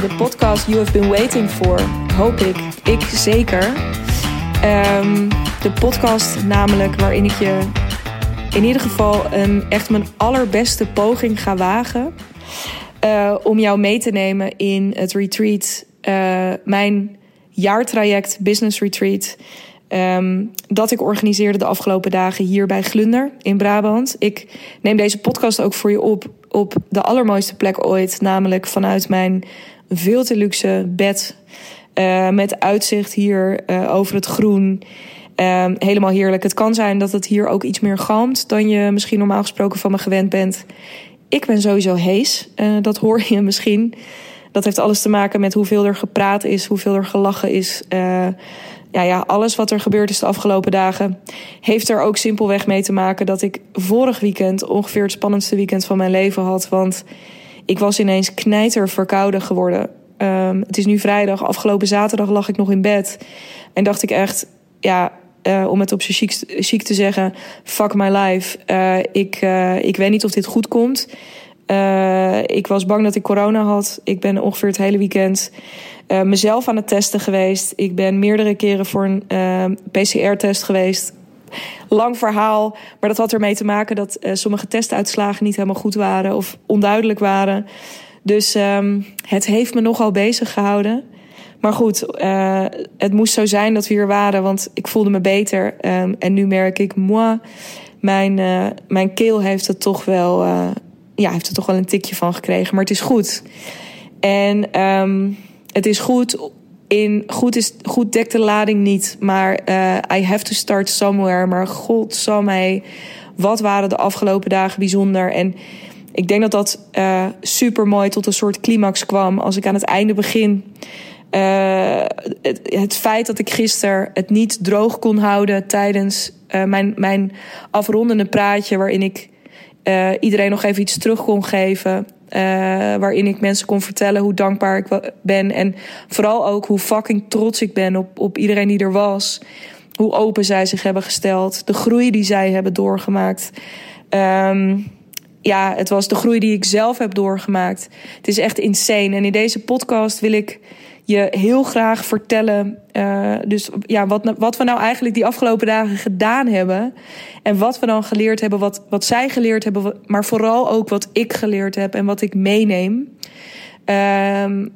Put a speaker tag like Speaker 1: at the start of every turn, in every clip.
Speaker 1: de podcast You Have Been Waiting For. Hoop ik. Ik zeker. Um, de podcast namelijk waarin ik je in ieder geval een, echt mijn allerbeste poging ga wagen. Uh, om jou mee te nemen in het retreat. Uh, mijn jaartraject Business Retreat. Um, dat ik organiseerde de afgelopen dagen hier bij Glunder in Brabant. Ik neem deze podcast ook voor je op op de allermooiste plek ooit. Namelijk vanuit mijn veel te luxe bed. Uh, met uitzicht hier uh, over het groen. Uh, helemaal heerlijk. Het kan zijn dat het hier ook iets meer galmt dan je misschien normaal gesproken van me gewend bent. Ik ben sowieso hees. dat hoor je misschien. Dat heeft alles te maken met hoeveel er gepraat is, hoeveel er gelachen is ja, ja, alles wat er gebeurd is de afgelopen dagen, heeft er ook simpelweg mee te maken dat ik vorig weekend ongeveer het spannendste weekend van mijn leven had. Want ik was ineens knijter verkouden geworden. Um, het is nu vrijdag. Afgelopen zaterdag lag ik nog in bed. En dacht ik echt, ja, uh, om het op zijn chic, te zeggen, fuck my life. Uh, ik, uh, ik weet niet of dit goed komt. ik was bang dat ik corona had. Ik ben ongeveer het hele weekend mezelf aan het testen geweest. Ik ben meerdere keren voor een eh, PCR-test geweest. Lang verhaal, maar dat had ermee te maken dat uh, sommige testuitslagen niet helemaal goed waren of onduidelijk waren. Dus um, het heeft me nogal bezig gehouden. Maar goed, uh, het moest zo zijn dat we hier waren, want ik voelde me beter. Um, en nu merk ik, moi, mijn, uh, mijn keel heeft het toch wel, ja, heeft er toch wel een tikje van gekregen. Maar het is goed. En um, het is goed. In goed, is, goed dekt de lading niet. Maar uh, I have to start somewhere. Maar god zal mij. Wat waren de afgelopen dagen bijzonder. En ik denk dat dat uh, super mooi tot een soort climax kwam. Als ik aan het einde begin. Uh, het, het, feit dat ik gisteren het niet droog kon houden tijdens mijn, mijn afrondende praatje. Waarin ik iedereen nog even iets terug kon geven. Uh, waarin ik mensen kon vertellen hoe dankbaar ik ben. En vooral ook hoe fucking trots ik ben op, op iedereen die er was. Hoe open zij zich hebben gesteld. De groei die zij hebben doorgemaakt. Um, ja, het was de groei die ik zelf heb doorgemaakt. Het is echt insane. En in deze podcast wil ik je heel graag vertellen. Uh, dus ja, wat, wat we nou eigenlijk die afgelopen dagen gedaan hebben. En wat we dan geleerd hebben, wat, wat zij geleerd hebben, maar vooral ook wat ik geleerd heb en wat ik meeneem. Um,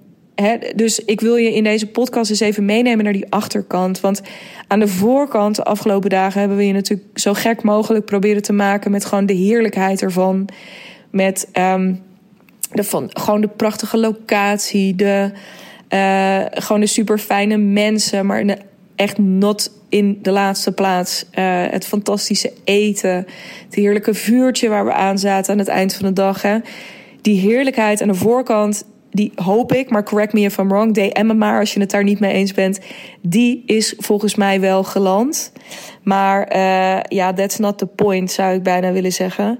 Speaker 1: dus ik wil je in deze podcast eens even meenemen naar die achterkant. Want aan de voorkant, de afgelopen dagen, hebben we je natuurlijk zo gek mogelijk proberen te maken met gewoon de heerlijkheid ervan. Met um, de, van, gewoon de prachtige locatie, de, uh, gewoon de super fijne mensen, maar echt not in de laatste plaats. Uh, het fantastische eten, het heerlijke vuurtje waar we aan zaten aan het eind van de dag. Hè. Die heerlijkheid aan de voorkant, die hoop ik, maar correct me if I'm wrong, DM me maar als je het daar niet mee eens bent. Die is volgens mij wel geland. Maar uh, ja, that's not the point, zou ik bijna willen zeggen.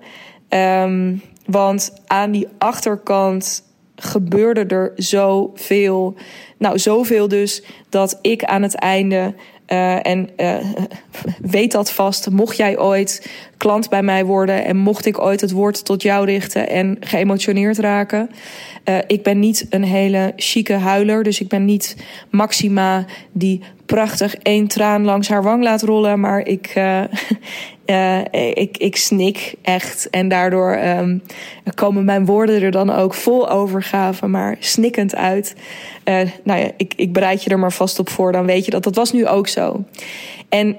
Speaker 1: Um, want aan die achterkant gebeurde er zoveel. Nou, zoveel dus dat ik aan het einde. Uh, en uh, weet dat vast, mocht jij ooit klant bij mij worden en mocht ik ooit het woord tot jou richten en geëmotioneerd raken. Uh, ik ben niet een hele chique huiler, dus ik ben niet Maxima die prachtig één traan langs haar wang laat rollen, maar ik, uh, ik, ik snik echt. En daardoor um, komen mijn woorden er dan ook vol overgave, maar snikkend uit. Uh, nou ja, ik, ik bereid je er maar vast op voor, dan weet je dat. Dat was nu ook zo. En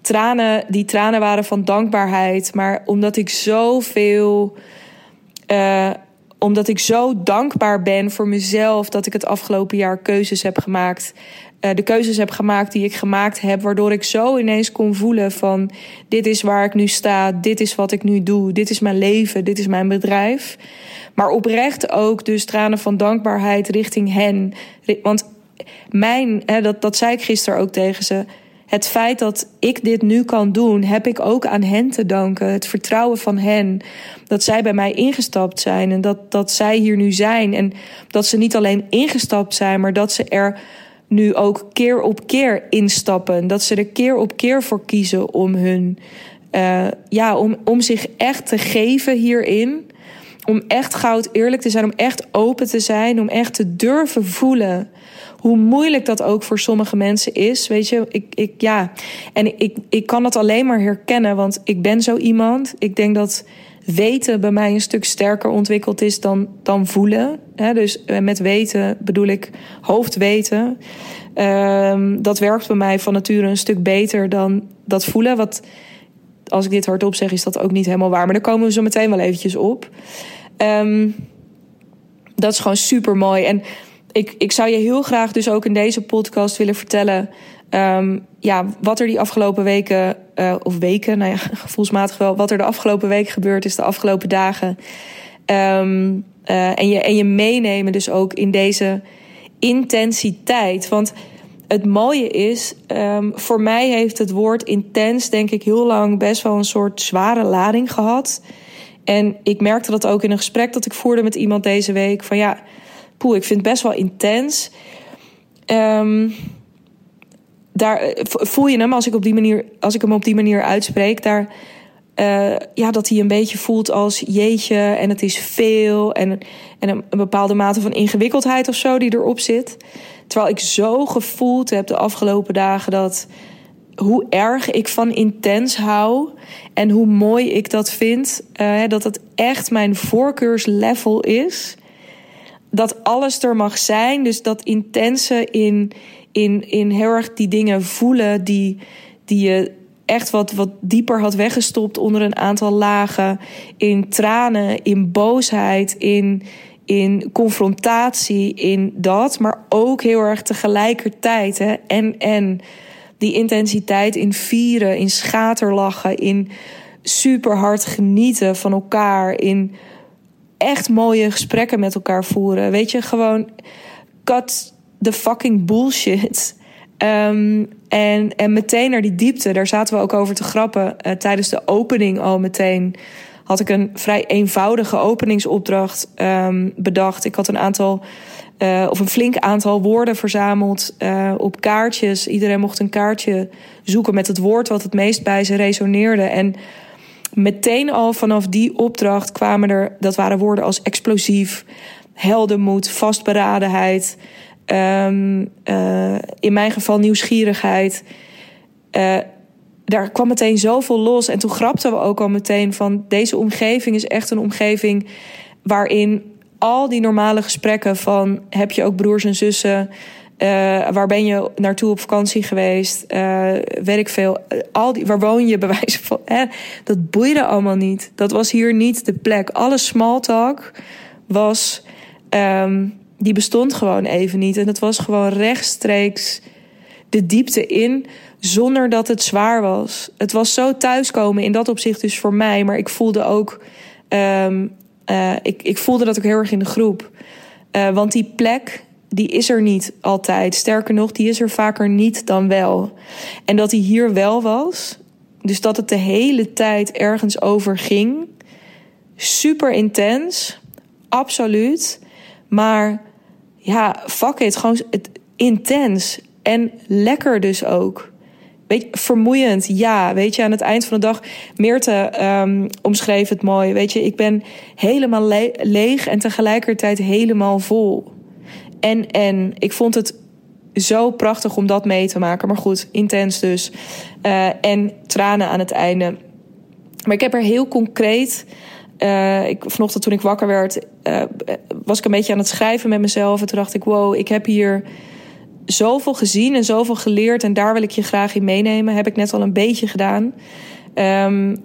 Speaker 1: tranen, die tranen waren van dankbaarheid. Maar omdat ik zoveel. Omdat ik zo dankbaar ben voor mezelf dat ik het afgelopen jaar keuzes heb gemaakt uh, de keuzes heb gemaakt die ik gemaakt heb, waardoor ik zo ineens kon voelen van dit is waar ik nu sta, dit is wat ik nu doe, dit is mijn leven, dit is mijn bedrijf. Maar oprecht ook dus tranen van dankbaarheid richting hen. Want mijn, hè, dat, dat zei ik gisteren ook tegen ze. Het feit dat ik dit nu kan doen, heb ik ook aan hen te danken. Het vertrouwen van hen. Dat zij bij mij ingestapt zijn en dat, dat zij hier nu zijn. En dat ze niet alleen ingestapt zijn, maar dat ze er nu ook keer op keer instappen. Dat ze er keer op keer voor kiezen om hun. Uh, ja, om, om zich echt te geven hierin. om echt goud eerlijk te zijn, om echt open te zijn, om echt te durven voelen hoe moeilijk dat ook voor sommige mensen is. Weet je, ik, ik ja. En ik, ik kan dat alleen maar herkennen, want ik ben zo iemand. Ik denk dat weten bij mij een stuk sterker ontwikkeld is dan, dan voelen. dus eh, met weten bedoel ik hoofdweten. Um, dat werkt bij mij van nature een stuk beter dan dat voelen. Wat, als ik dit hardop zeg, is dat ook niet helemaal waar. Maar daar komen we zo meteen wel eventjes op. Um, dat is gewoon super mooi. En ik, ik zou je heel graag dus ook in deze podcast willen vertellen. Um, ja, wat er die afgelopen weken, uh, of weken, nou ja, gevoelsmatig wel, wat er de afgelopen week gebeurd is, de afgelopen dagen. Um, uh, en, je, en je meenemen dus ook in deze intensiteit. Want het mooie is, um, voor mij heeft het woord intens, denk ik, heel lang best wel een soort zware lading gehad. En ik merkte dat ook in een gesprek dat ik voerde met iemand deze week. Van ja, poeh, ik vind het best wel intens. Um, daar eh, voel je hem als ik, op die manier, als ik hem op die manier uitspreek. Daar, uh, ja, dat hij een beetje voelt als jeetje en het is veel. En, en een, bepaalde mate van ingewikkeldheid of zo die erop zit. Terwijl ik zo gevoeld heb de afgelopen dagen dat hoe erg ik van intens hou en hoe mooi ik dat vind. Uh, dat het echt mijn voorkeurslevel is. Dat alles er mag zijn. Dus dat intense in, in, in heel erg die dingen voelen die, die je echt wat, wat dieper had weggestopt onder een aantal lagen. In tranen, in boosheid, in, in confrontatie, in dat. Maar ook heel erg tegelijkertijd. Hè, en, en die intensiteit in vieren, in schaterlachen, in super hard genieten van elkaar, in echt mooie gesprekken met elkaar voeren. Weet je, gewoon cut the fucking bullshit. Um, en, en meteen naar die diepte, daar zaten we ook over te grappen uh, tijdens de opening al meteen. Had ik een vrij eenvoudige openingsopdracht um, bedacht. Ik had een aantal uh, of een flink aantal woorden verzameld uh, op kaartjes. Iedereen mocht een kaartje zoeken met het woord wat het meest bij ze resoneerde. En meteen al vanaf die opdracht kwamen er, dat waren woorden als explosief, heldenmoed, vastberadenheid. Um, uh, in mijn geval nieuwsgierigheid. daar kwam meteen zoveel los. En toen grapten we ook al meteen van deze omgeving is echt een omgeving waarin al die normale gesprekken van heb je ook broers en zussen? Uh, waar ben je naartoe op vakantie geweest? Uh, weet ik veel. Al die, waar woon je bij wijze van? Hè? Dat boeide allemaal niet. Dat was hier niet de plek. Alle small talk was. Um, die bestond gewoon even niet. En het was gewoon rechtstreeks de diepte in. Zonder dat het zwaar was. Het was zo thuiskomen in dat opzicht dus voor mij. Maar ik voelde ook um, ik, ik voelde dat ook heel erg in de groep. Uh, want die plek, die is er niet altijd. Sterker nog, die is er vaker niet dan wel. En dat die hier wel was, dus dat het de hele tijd ergens over ging. Super intens, absoluut. Maar ja, fuck it, gewoon het, intens. En lekker dus ook. Weet je, vermoeiend, ja. Weet je, aan het eind van de dag, Meerte um, omschreef het mooi. Weet je, ik ben helemaal le leeg en tegelijkertijd helemaal vol. En, en ik vond het zo prachtig om dat mee te maken. Maar goed, intens dus. Uh, en tranen aan het einde. Maar ik heb er heel concreet. Uh, ik, vanochtend toen ik wakker werd, uh, was ik een beetje aan het schrijven met mezelf. En toen dacht ik, wow, ik heb hier zoveel gezien en zoveel geleerd. En daar wil ik je graag in meenemen. Heb ik net al een beetje gedaan. Um,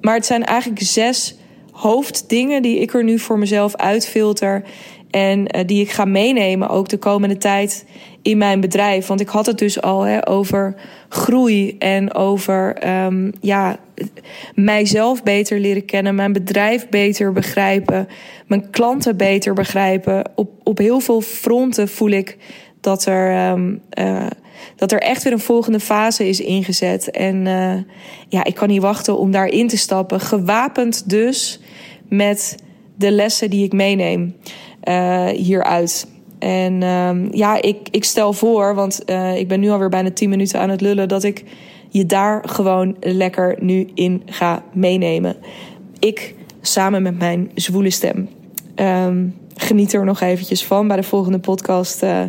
Speaker 1: maar het zijn eigenlijk zes hoofddingen die ik er nu voor mezelf uitfilter. En uh, die ik ga meenemen ook de komende tijd in mijn bedrijf. Want ik had het dus al hè, over groei en over um, ja, mijzelf beter leren kennen, mijn bedrijf beter begrijpen, mijn klanten beter begrijpen. Op, op heel veel fronten voel ik dat er, um, uh, dat er echt weer een volgende fase is ingezet. En uh, ja, ik kan niet wachten om daarin te stappen. Gewapend dus met de lessen die ik meeneem uh, hieruit. En um, ja, ik, ik stel voor, want uh, ik ben nu alweer bijna 10 minuten aan het lullen, dat ik je daar gewoon lekker nu in ga meenemen. Ik samen met mijn zwoele stem. Ehm, geniet er nog eventjes van. Bij de volgende podcast uh,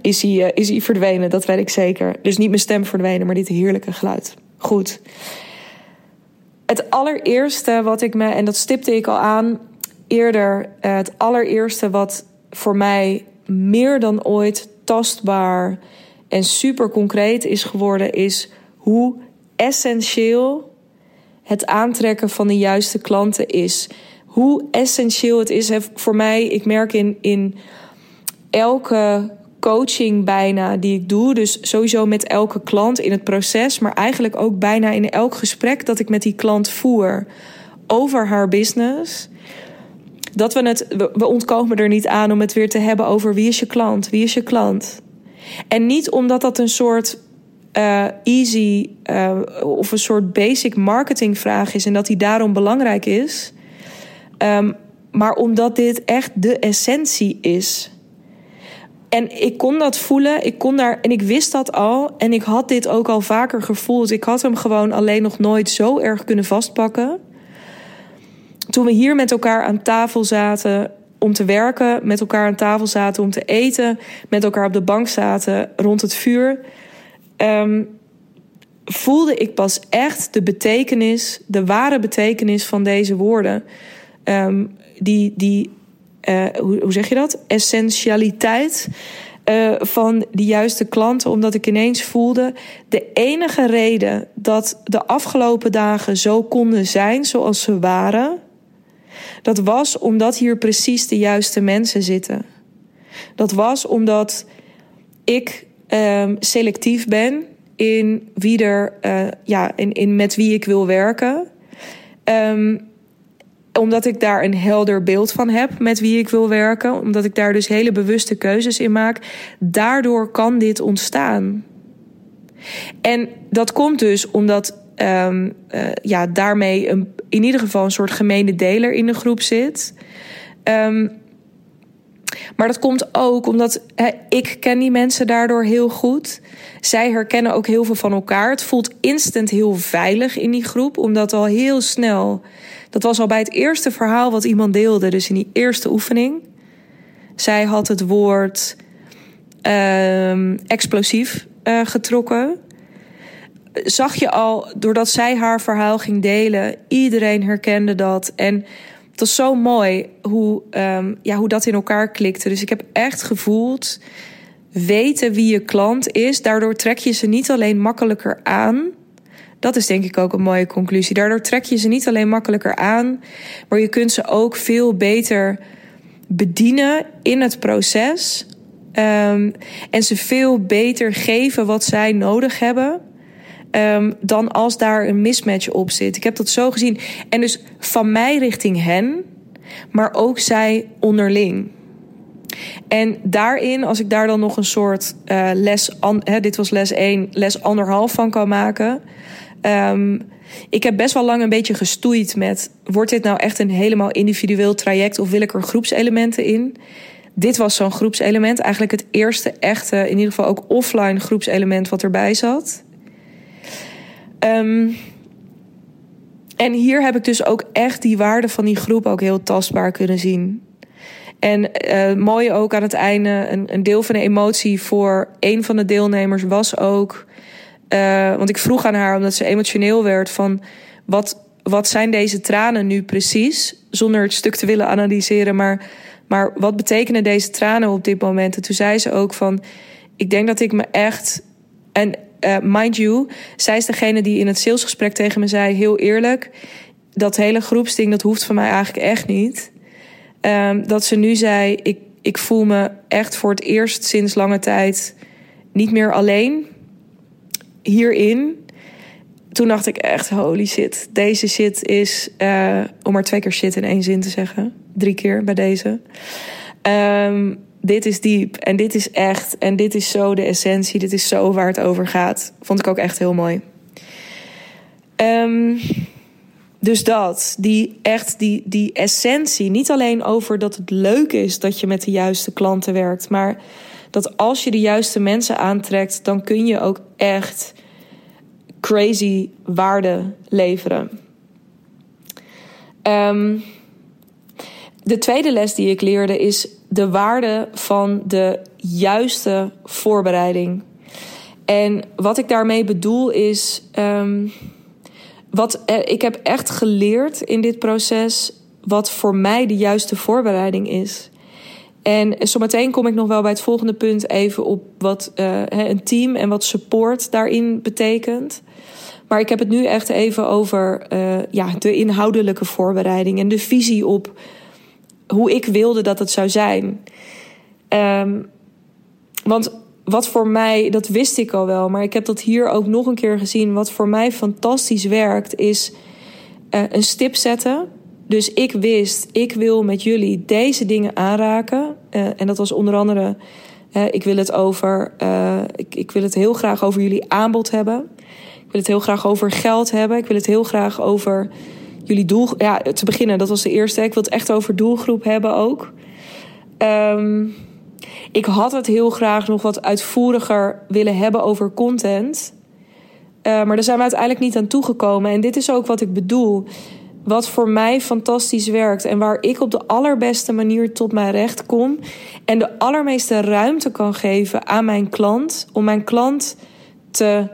Speaker 1: is, hij, is hij verdwenen, dat weet ik zeker. Dus niet mijn stem verdwenen, maar dit heerlijke geluid. Goed. Het allereerste wat ik me, en dat stipte ik al aan eerder, het allereerste wat voor mij meer dan ooit tastbaar en super concreet is geworden, is hoe essentieel het aantrekken van de juiste klanten is. Hoe essentieel het is voor mij. Ik merk in, in elke coaching bijna die ik doe. Dus sowieso met elke klant in het proces, maar eigenlijk ook bijna in elk gesprek dat ik met die klant voer over haar business. Dat we het, we ontkomen er niet aan om het weer te hebben over wie is je klant, wie is je klant. En niet omdat dat een soort uh, easy uh, of een soort basic marketingvraag is en dat die daarom belangrijk is. Um, maar omdat dit echt de essentie is. En ik kon dat voelen, ik kon daar en ik wist dat al en ik had dit ook al vaker gevoeld. Ik had hem gewoon alleen nog nooit zo erg kunnen vastpakken. Toen we hier met elkaar aan tafel zaten om te werken, met elkaar aan tafel zaten om te eten, met elkaar op de bank zaten rond het vuur um, voelde ik pas echt de betekenis, de ware betekenis van deze woorden. Um, die, die uh, hoe, zeg je dat? Essentialiteit uh, van de juiste klanten, omdat ik ineens voelde: de enige reden dat de afgelopen dagen zo konden zijn zoals ze waren, dat was omdat hier precies de juiste mensen zitten. Dat was omdat ik um, selectief ben in wie er, uh, ja, in, in met wie ik wil werken. Um, omdat ik daar een helder beeld van heb met wie ik wil werken. Omdat ik daar dus hele bewuste keuzes in maak. Daardoor kan dit ontstaan. En dat komt dus omdat um, ja, daarmee een, in ieder geval een soort gemene deler in de groep zit. Um, maar dat komt ook omdat ik ken die mensen daardoor heel goed. Zij herkennen ook heel veel van elkaar. Het voelt instant heel veilig in die groep, omdat al heel snel. Dat was al bij het eerste verhaal wat iemand deelde, dus in die eerste oefening. Zij had het woord uh, explosief uh, getrokken. Zag je al, doordat zij haar verhaal ging delen, iedereen herkende dat. En het was zo mooi hoe, um, ja, hoe dat in elkaar klikte. Dus ik heb echt gevoeld, weten wie je klant is. Daardoor trek je ze niet alleen makkelijker aan. Dat is denk ik ook een mooie conclusie. Daardoor trek je ze niet alleen makkelijker aan, maar je kunt ze ook veel beter bedienen in het proces. Um, en ze veel beter geven wat zij nodig hebben. Um, dan als daar een mismatch op zit. Ik heb dat zo gezien. En dus van mij richting hen, maar ook zij onderling. En daarin, als ik daar dan nog een soort uh, les, hè, dit was les 1, les anderhalf van kan maken. Um, ik heb best wel lang een beetje gestoeid met: wordt dit nou echt een helemaal individueel traject of wil ik er groepselementen in? Dit was zo'n groepselement, eigenlijk het eerste echte, in ieder geval ook offline groepselement wat erbij zat. Um, en hier heb ik dus ook echt die waarde van die groep ook heel tastbaar kunnen zien. En uh, mooi ook aan het einde, een, een, deel van de emotie voor een van de deelnemers was ook. Uh, want ik vroeg aan haar, omdat ze emotioneel werd, van wat, wat zijn deze tranen nu precies? Zonder het stuk te willen analyseren, maar, maar wat betekenen deze tranen op dit moment? En toen zei ze ook van, ik denk dat ik me echt. En uh, mind you, zij is degene die in het salesgesprek tegen me zei, heel eerlijk, dat hele groepsding, dat hoeft van mij eigenlijk echt niet. Um, dat ze nu zei, ik, ik voel me echt voor het eerst sinds lange tijd niet meer alleen hierin. Toen dacht ik echt, holy shit, deze shit is, uh, om maar twee keer shit in één zin te zeggen, drie keer bij deze. Um, dit is diep en dit is echt en dit is zo de essentie, dit is zo waar het over gaat. Vond ik ook echt heel mooi. Um, dus dat, die echt die, die essentie, niet alleen over dat het leuk is dat je met de juiste klanten werkt, maar dat als je de juiste mensen aantrekt, dan kun je ook echt crazy waarde leveren. Ehm, de tweede les die ik leerde is de waarde van de juiste voorbereiding. En wat ik daarmee bedoel is. Um, wat, ik heb echt geleerd in dit proces wat voor mij de juiste voorbereiding is. En zometeen kom ik nog wel bij het volgende punt even op wat uh, een team en wat support daarin betekent. Maar ik heb het nu echt even over uh, ja, de inhoudelijke voorbereiding en de visie op hoe ik wilde dat het zou zijn. Um, want wat voor mij, dat wist ik al wel, maar ik heb dat hier ook nog een keer gezien. Wat voor mij fantastisch werkt, is uh, een stip zetten. Dus ik wist, ik wil met jullie deze dingen aanraken. Uh, en dat was onder andere, uh, ik wil het over, ik, ik wil het heel graag over jullie aanbod hebben. Ik wil het heel graag over geld hebben. Ik wil het heel graag over jullie doel. Ja, te beginnen, dat was de eerste. Ik wil het echt over doelgroep hebben ook. Um, ik had het heel graag nog wat uitvoeriger willen hebben over content. Uh, maar daar zijn we uiteindelijk niet aan toegekomen. En dit is ook wat ik bedoel. Wat voor mij fantastisch werkt en waar ik op de allerbeste manier tot mijn recht kom. En de allermeeste ruimte kan geven aan mijn klant. Om mijn klant te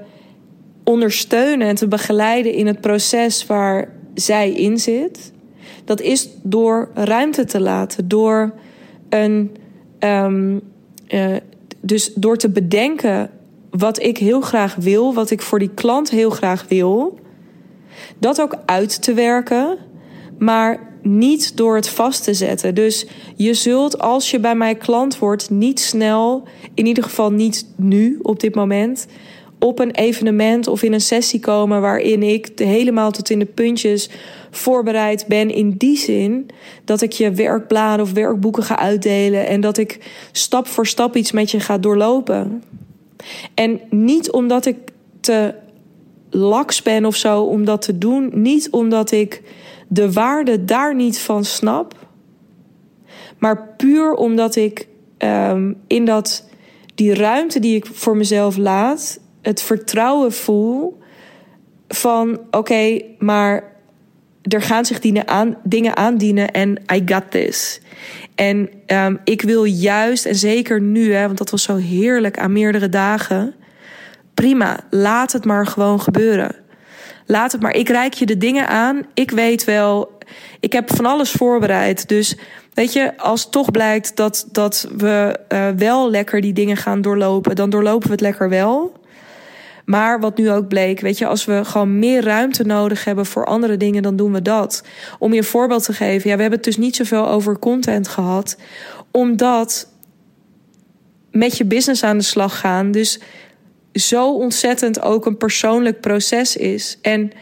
Speaker 1: ondersteunen en te begeleiden in het proces waar zij in zit. Dat is door ruimte te laten. Door een Um, uh, dus door te bedenken wat ik heel graag wil, wat ik voor die klant heel graag wil, dat ook uit te werken, maar niet door het vast te zetten. Dus je zult als je bij mij klant wordt niet snel, in ieder geval niet nu op dit moment, op een evenement of in een sessie komen waarin ik helemaal tot in de puntjes voorbereid ben in die zin dat ik je werkbladen of werkboeken ga uitdelen en dat ik stap voor stap iets met je ga doorlopen. En niet omdat ik te laks ben of zo om dat te doen, niet omdat ik de waarde daar niet van snap, maar puur omdat ik um, in dat die ruimte die ik voor mezelf laat, het vertrouwen voel van oké, maar er gaan zich dingen, dingen aandienen en I got this. En um, ik wil juist, en zeker nu, hè, want dat was zo heerlijk aan meerdere dagen. Prima, laat het maar gewoon gebeuren. Laat het maar. Ik reik je de dingen aan. Ik weet wel, ik heb van alles voorbereid. Dus weet je, als toch blijkt dat, dat we uh, wel lekker die dingen gaan doorlopen, dan doorlopen we het lekker wel. Maar wat nu ook bleek, weet je, als we gewoon meer ruimte nodig hebben voor andere dingen, dan doen we dat. Om je een voorbeeld te geven, ja, we hebben het dus niet zoveel over content gehad, omdat met je business aan de slag gaan, dus zo ontzettend ook een persoonlijk proces is. En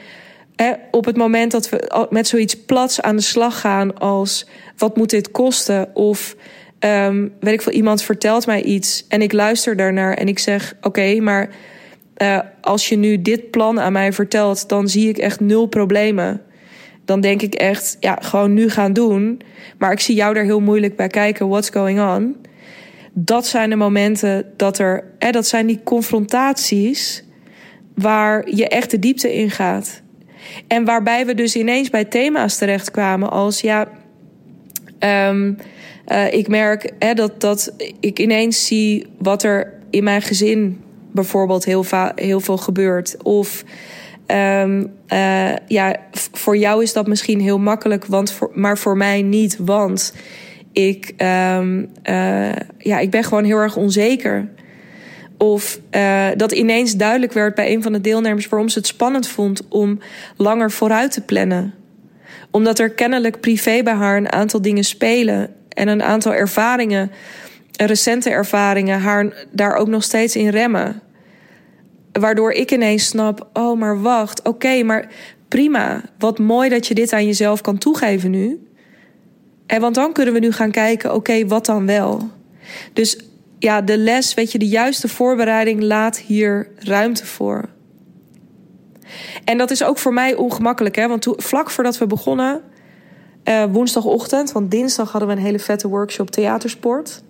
Speaker 1: op het moment dat we met zoiets plats aan de slag gaan als wat moet dit kosten? Of um, weet ik veel, iemand vertelt mij iets en ik luister daarnaar en ik zeg: Oké, maar uh, als je nu dit plan aan mij vertelt, dan zie ik echt nul problemen. Dan denk ik echt, ja, gewoon nu gaan doen. Maar ik zie jou daar heel moeilijk bij kijken, what's going on? Dat zijn de momenten dat er, hè, dat zijn die confrontaties waar je echt de diepte in gaat. En waarbij we dus ineens bij thema's terechtkwamen als, ja, um, uh, ik merk hè, dat, dat ik ineens zie wat er in mijn gezin bijvoorbeeld heel, heel veel gebeurt. Of um, uh, ja, voor jou is dat misschien heel makkelijk, want maar voor mij niet. Want ik, um, uh, ja, ik ben gewoon heel erg onzeker. Of uh, dat ineens duidelijk werd bij een van de deelnemers waarom ze het spannend vond om langer vooruit te plannen. Omdat er kennelijk privé bij haar een aantal dingen spelen en een aantal ervaringen recente ervaringen haar daar ook nog steeds in remmen. Waardoor ik ineens snap: oh, maar wacht, oké, maar prima. Wat mooi dat je dit aan jezelf kan toegeven nu. En want dan kunnen we nu gaan kijken: oké, wat dan wel? Dus ja, de les, weet je, de juiste voorbereiding laat hier ruimte voor. En dat is ook voor mij ongemakkelijk, hè? Want vlak voordat we begonnen, uh, woensdagochtend, want dinsdag hadden we een hele vette workshop theatersport.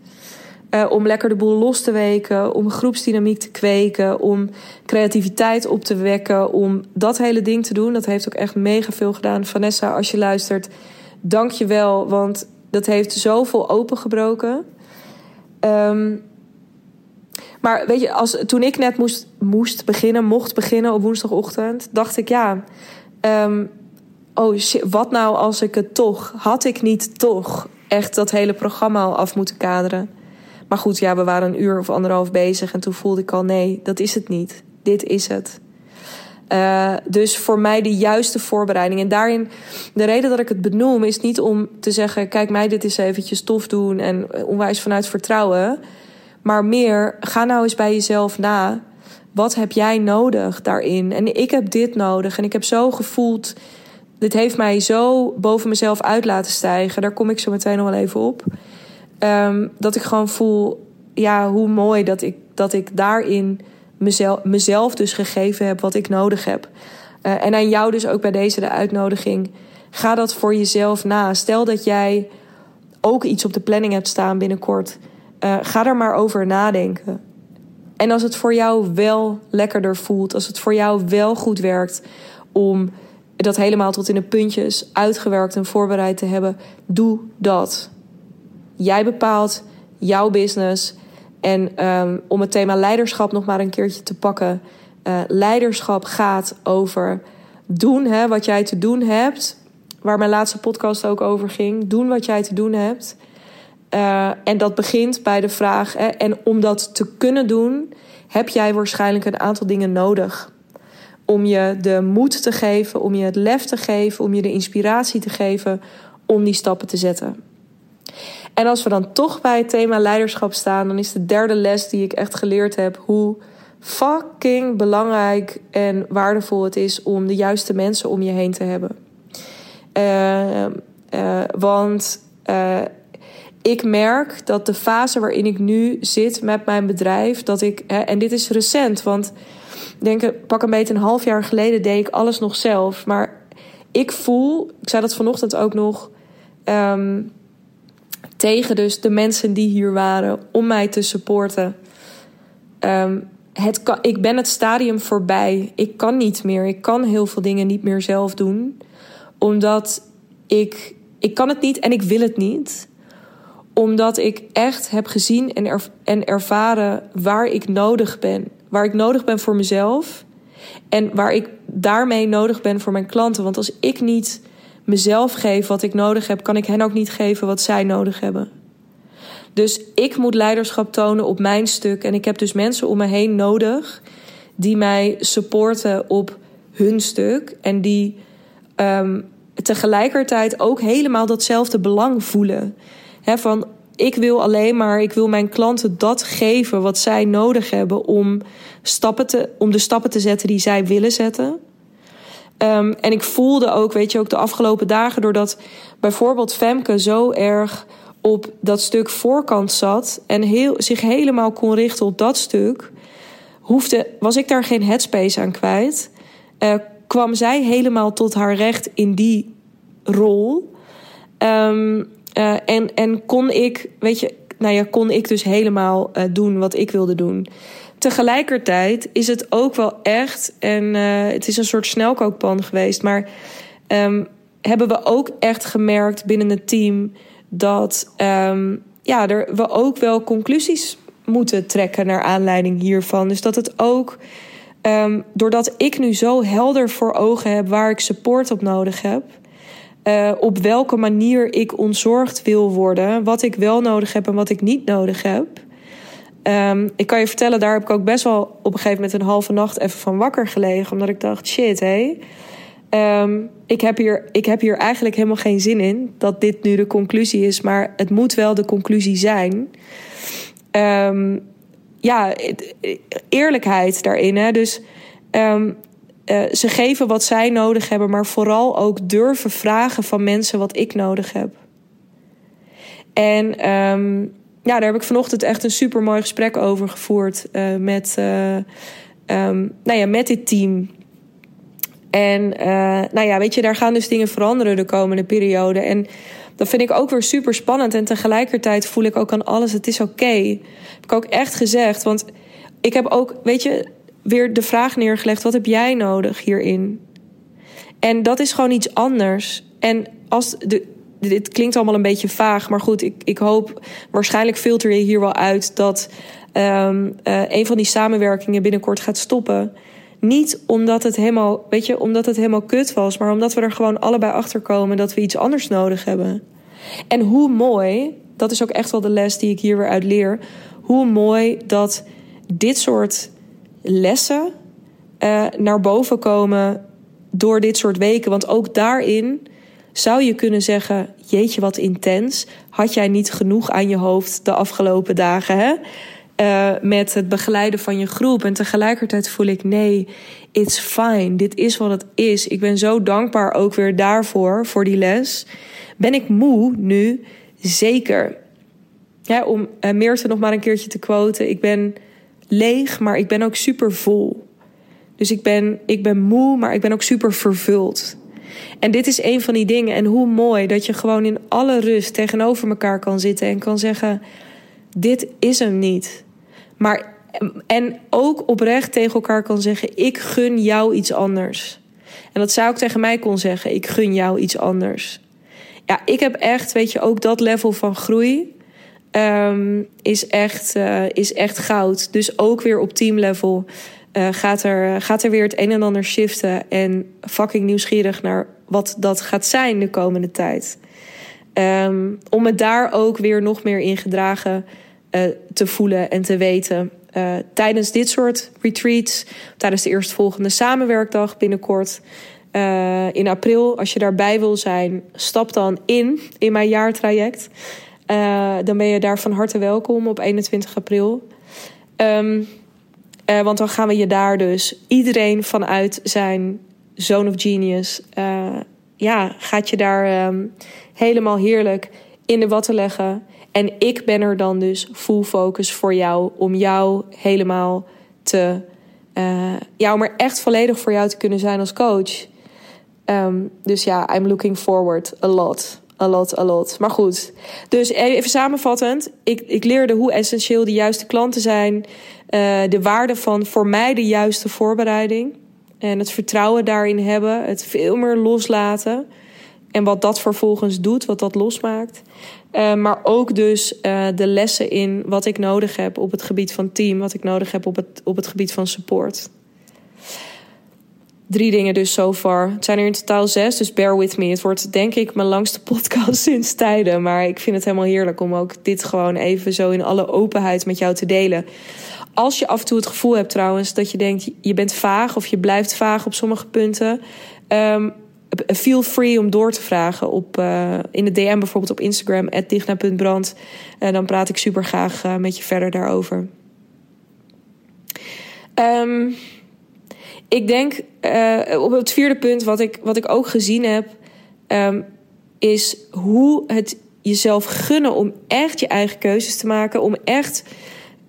Speaker 1: Uh, om lekker de boel los te weken, om groepsdynamiek te kweken, om creativiteit op te wekken, om dat hele ding te doen. Dat heeft ook echt mega veel gedaan. Vanessa, als je luistert, dank je wel, want dat heeft zoveel opengebroken. Um, maar weet je, als, toen ik net moest, moest beginnen, mocht beginnen op woensdagochtend, dacht ik ja. Um, oh shit, wat nou als ik het toch, had ik niet toch echt dat hele programma al af moeten kaderen? Maar goed, ja, we waren een uur of anderhalf bezig en toen voelde ik al nee, dat is het niet. Dit is het. Uh, dus voor mij de juiste voorbereiding. En daarin, de reden dat ik het benoem, is niet om te zeggen: kijk mij dit eens eventjes tof doen en onwijs vanuit vertrouwen. Maar meer, ga nou eens bij jezelf na. Wat heb jij nodig daarin? En ik heb dit nodig. En ik heb zo gevoeld. Dit heeft mij zo boven mezelf uit laten stijgen. Daar kom ik zo meteen nog wel even op. Um, dat ik gewoon voel, ja, hoe mooi dat ik, dat ik daarin mezelf, mezelf dus gegeven heb wat ik nodig heb. Uh, en aan jou dus ook bij deze de uitnodiging. Ga dat voor jezelf na. Stel dat jij ook iets op de planning hebt staan binnenkort. Uh, ga er maar over nadenken. En als het voor jou wel lekkerder voelt, als het voor jou wel goed werkt om dat helemaal tot in de puntjes uitgewerkt en voorbereid te hebben, doe dat. Jij bepaalt jouw business. En um, om het thema leiderschap nog maar een keertje te pakken. Uh, leiderschap gaat over doen hè, wat jij te doen hebt. Waar mijn laatste podcast ook over ging. Doen wat jij te doen hebt. Uh, en dat begint bij de vraag: hè, en om dat te kunnen doen, heb jij waarschijnlijk een aantal dingen nodig. Om je de moed te geven, om je het lef te geven, om je de inspiratie te geven om die stappen te zetten. En als we dan toch bij het thema leiderschap staan, dan is de derde les die ik echt geleerd heb hoe fucking belangrijk en waardevol het is om de juiste mensen om je heen te hebben. Uh, uh, want uh, ik merk dat de fase waarin ik nu zit met mijn bedrijf, dat ik, hè, en dit is recent, want denk pak een beetje een half jaar geleden deed ik alles nog zelf. Maar ik voel, ik zei dat vanochtend ook nog, um, tegen dus de mensen die hier waren om mij te supporten. Um, het ik ben het stadium voorbij. Ik kan niet meer. Ik kan heel veel dingen niet meer zelf doen. Omdat ik, ik kan het niet en ik wil het niet omdat ik echt heb gezien en, en ervaren waar ik nodig ben. Waar ik nodig ben voor mezelf. En waar ik daarmee nodig ben voor mijn klanten. Want als ik niet mezelf geef wat ik nodig heb, kan ik hen ook niet geven wat zij nodig hebben. Dus ik moet leiderschap tonen op mijn stuk. En ik heb dus mensen om me heen nodig die mij supporten op hun stuk. En die um, tegelijkertijd ook helemaal datzelfde belang voelen van ik wil alleen maar, ik wil mijn klanten dat geven wat zij nodig hebben om, stappen te, om de stappen te zetten die zij willen zetten. Um, en ik voelde ook, weet je, ook de afgelopen dagen, doordat bijvoorbeeld Femke zo erg op dat stuk voorkant zat en heel, zich helemaal kon richten op dat stuk, hoefde, was ik daar geen headspace aan kwijt. Uh, kwam zij helemaal tot haar recht in die rol. Um, uh, en, en kon ik, weet je, nou ja, kon ik dus helemaal uh, doen wat ik wilde doen. Tegelijkertijd is het ook wel echt, en uh, het is een soort snelkookpan geweest, maar um, hebben we ook echt gemerkt binnen het team dat um, ja, er, we ook wel conclusies moeten trekken naar aanleiding hiervan. Dus dat het ook, um, doordat ik nu zo helder voor ogen heb waar ik support op nodig heb, uh, op welke manier ik ontzorgd wil worden. Wat ik wel nodig heb en wat ik niet nodig heb. Um, ik kan je vertellen, daar heb ik ook best wel op een gegeven moment een halve nacht even van wakker gelegen. Omdat ik dacht, shit hé. Um, ik, heb hier, ik heb hier eigenlijk helemaal geen zin in dat dit nu de conclusie is. Maar het moet wel de conclusie zijn. Um, ja, eerlijkheid daarin. Hè? Dus uh, ze geven wat zij nodig hebben, maar vooral ook durven vragen van mensen wat ik nodig heb. En ja, daar heb ik vanochtend echt een super mooi gesprek over gevoerd uh, met, uh, um, nou ja, met dit team. En nou ja, weet je, daar gaan dus dingen veranderen de komende periode. En Dat vind ik ook weer super spannend. En tegelijkertijd voel ik ook aan alles, het is oké. Heb ik ook echt gezegd. Want ik heb ook, weet je, weer de vraag neergelegd: wat heb jij nodig hierin? En dat is gewoon iets anders. En als de, dit klinkt allemaal een beetje vaag, maar goed, ik, ik hoop waarschijnlijk filter je hier wel uit dat um, uh, een van die samenwerkingen binnenkort gaat stoppen. Niet omdat het helemaal, weet je, omdat het helemaal kut was, maar omdat we er gewoon allebei achter komen dat we iets anders nodig hebben. En hoe mooi, dat is ook echt wel de les die ik hier weer uit leer. Hoe mooi dat dit soort lessen uh, naar boven komen door dit soort weken. Want ook daarin zou je kunnen zeggen: Jeetje, wat intens. Had jij niet genoeg aan je hoofd de afgelopen dagen? Hè? Uh, met het begeleiden van je groep. En tegelijkertijd voel ik: nee, it's fine. Dit is wat het is. Ik ben zo dankbaar ook weer daarvoor, voor die les. Ben ik moe nu? Zeker. Om uh, nog maar een keertje te quoten. Ik ben leeg, maar ik ben ook super vol. Dus ik ben, ik ben moe, maar ik ben ook super vervuld. En dit is een van die dingen. En hoe mooi dat je gewoon in alle rust tegenover elkaar kan zitten en kan zeggen: Dit is hem niet. Maar, en ook oprecht tegen elkaar kan zeggen: Ik gun jou iets anders. En dat zou ik tegen mij kon zeggen: Ik gun jou iets anders. Ja, ik heb echt, weet je, ook dat level van groei. Um, is, echt, uh, is echt goud. Dus ook weer op teamlevel uh, gaat, er, gaat er weer het een en ander shiften. En fucking nieuwsgierig naar wat dat gaat zijn de komende tijd. Um, om het daar ook weer nog meer in gedragen uh, te voelen en te weten. Uh, tijdens dit soort retreats, tijdens de eerstvolgende samenwerkdag binnenkort. In april, als je daarbij wil zijn, stap dan in in mijn jaartraject. dan ben je daar van harte welkom op 21 april. Um, uh, want dan gaan we je daar dus iedereen vanuit zijn zone of genius. Uh, ja, gaat je daar um, helemaal heerlijk in de watten leggen. En ik ben er dan dus full focus voor jou. Om jou helemaal te. Uh, ja, om er echt volledig voor jou te kunnen zijn als coach. Um, dus ja, I'm looking forward a lot. A lot, a lot. Maar goed. Dus even samenvattend. Ik, ik leerde hoe essentieel de juiste klanten zijn. Uh, de waarde van voor mij de juiste voorbereiding. En het vertrouwen daarin hebben. Het veel meer loslaten. En wat dat vervolgens doet, wat dat losmaakt. Uh, maar ook dus uh, de lessen in wat ik nodig heb op het gebied van team. Wat ik nodig heb op het, op het gebied van support. Drie dingen dus so far. Het zijn er in totaal zes, dus bear with me. Het wordt denk ik mijn langste podcast sinds tijden. Maar ik vind het helemaal heerlijk om ook dit gewoon even zo in alle openheid met jou te delen. Als je af en toe het gevoel hebt trouwens dat je denkt je bent vaag of je blijft vaag op sommige punten. Um, feel free om door te vragen op, uh, in de DM bijvoorbeeld op Instagram, digna.brand. Uh, dan praat ik super graag uh, met je verder daarover. Um, ik denk uh, op het vierde punt, wat ik, wat ik ook gezien heb, um, is hoe het jezelf gunnen om echt je eigen keuzes te maken. Om echt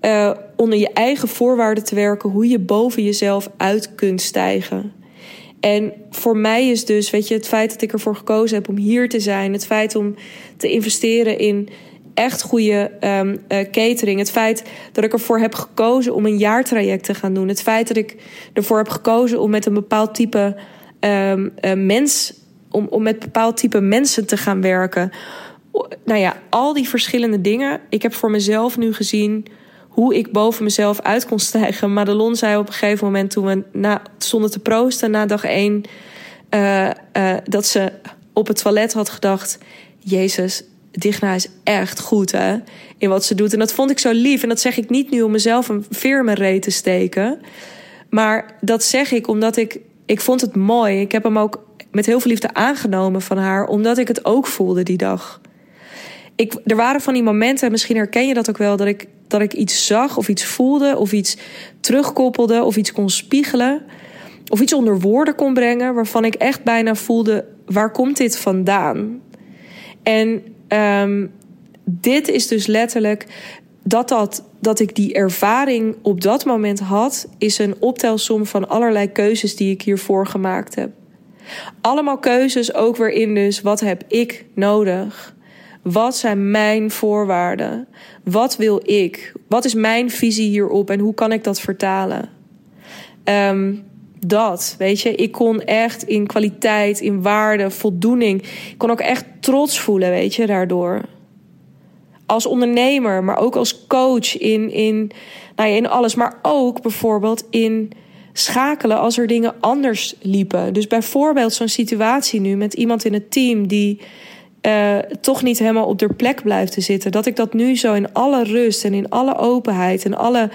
Speaker 1: uh, onder je eigen voorwaarden te werken. Hoe je boven jezelf uit kunt stijgen. En voor mij is dus, weet je, het feit dat ik ervoor gekozen heb om hier te zijn. Het feit om te investeren in echt goede um, uh, catering. Het feit dat ik ervoor heb gekozen om een jaartraject te gaan doen. Het feit dat ik ervoor heb gekozen om met een bepaald type um, mens. Om, om met bepaald type mensen te gaan werken. Nou ja, al die verschillende dingen. Ik heb voor mezelf nu gezien hoe ik boven mezelf uit kon stijgen. Madelon zei op een gegeven moment toen we na, stonden te proosten na dag één. Uh, dat ze op het toilet had gedacht: Jezus, Digna is echt goed hè, in wat ze doet. En dat vond ik zo lief. En dat zeg ik niet nu om mezelf een veer in reet te steken. Maar dat zeg ik omdat ik... Ik vond het mooi. Ik heb hem ook met heel veel liefde aangenomen van haar. Omdat ik het ook voelde die dag. Ik, er waren van die momenten, misschien herken je dat ook wel... dat ik, dat ik iets zag of iets voelde of iets terugkoppelde... of iets kon spiegelen of iets onder woorden kon brengen... waarvan ik echt bijna voelde, waar komt dit vandaan? En Um, dit is dus letterlijk dat, dat, dat ik die ervaring op dat moment had, is een optelsom van allerlei keuzes die ik hiervoor gemaakt heb. Allemaal keuzes ook weer in dus wat heb ik nodig? Wat zijn mijn voorwaarden? Wat wil ik? Wat is mijn visie hierop en hoe kan ik dat vertalen? Um, dat, weet je, ik kon echt in kwaliteit, in waarde, voldoening. Ik kon ook echt trots voelen, weet je, daardoor. Als ondernemer, maar ook als coach in, in, nou ja, in alles. Maar ook bijvoorbeeld in schakelen als er dingen anders liepen. Dus bijvoorbeeld zo'n situatie nu met iemand in het team die uh, toch niet helemaal op de plek blijft te zitten. Dat ik dat nu zo in alle rust en in alle openheid en alle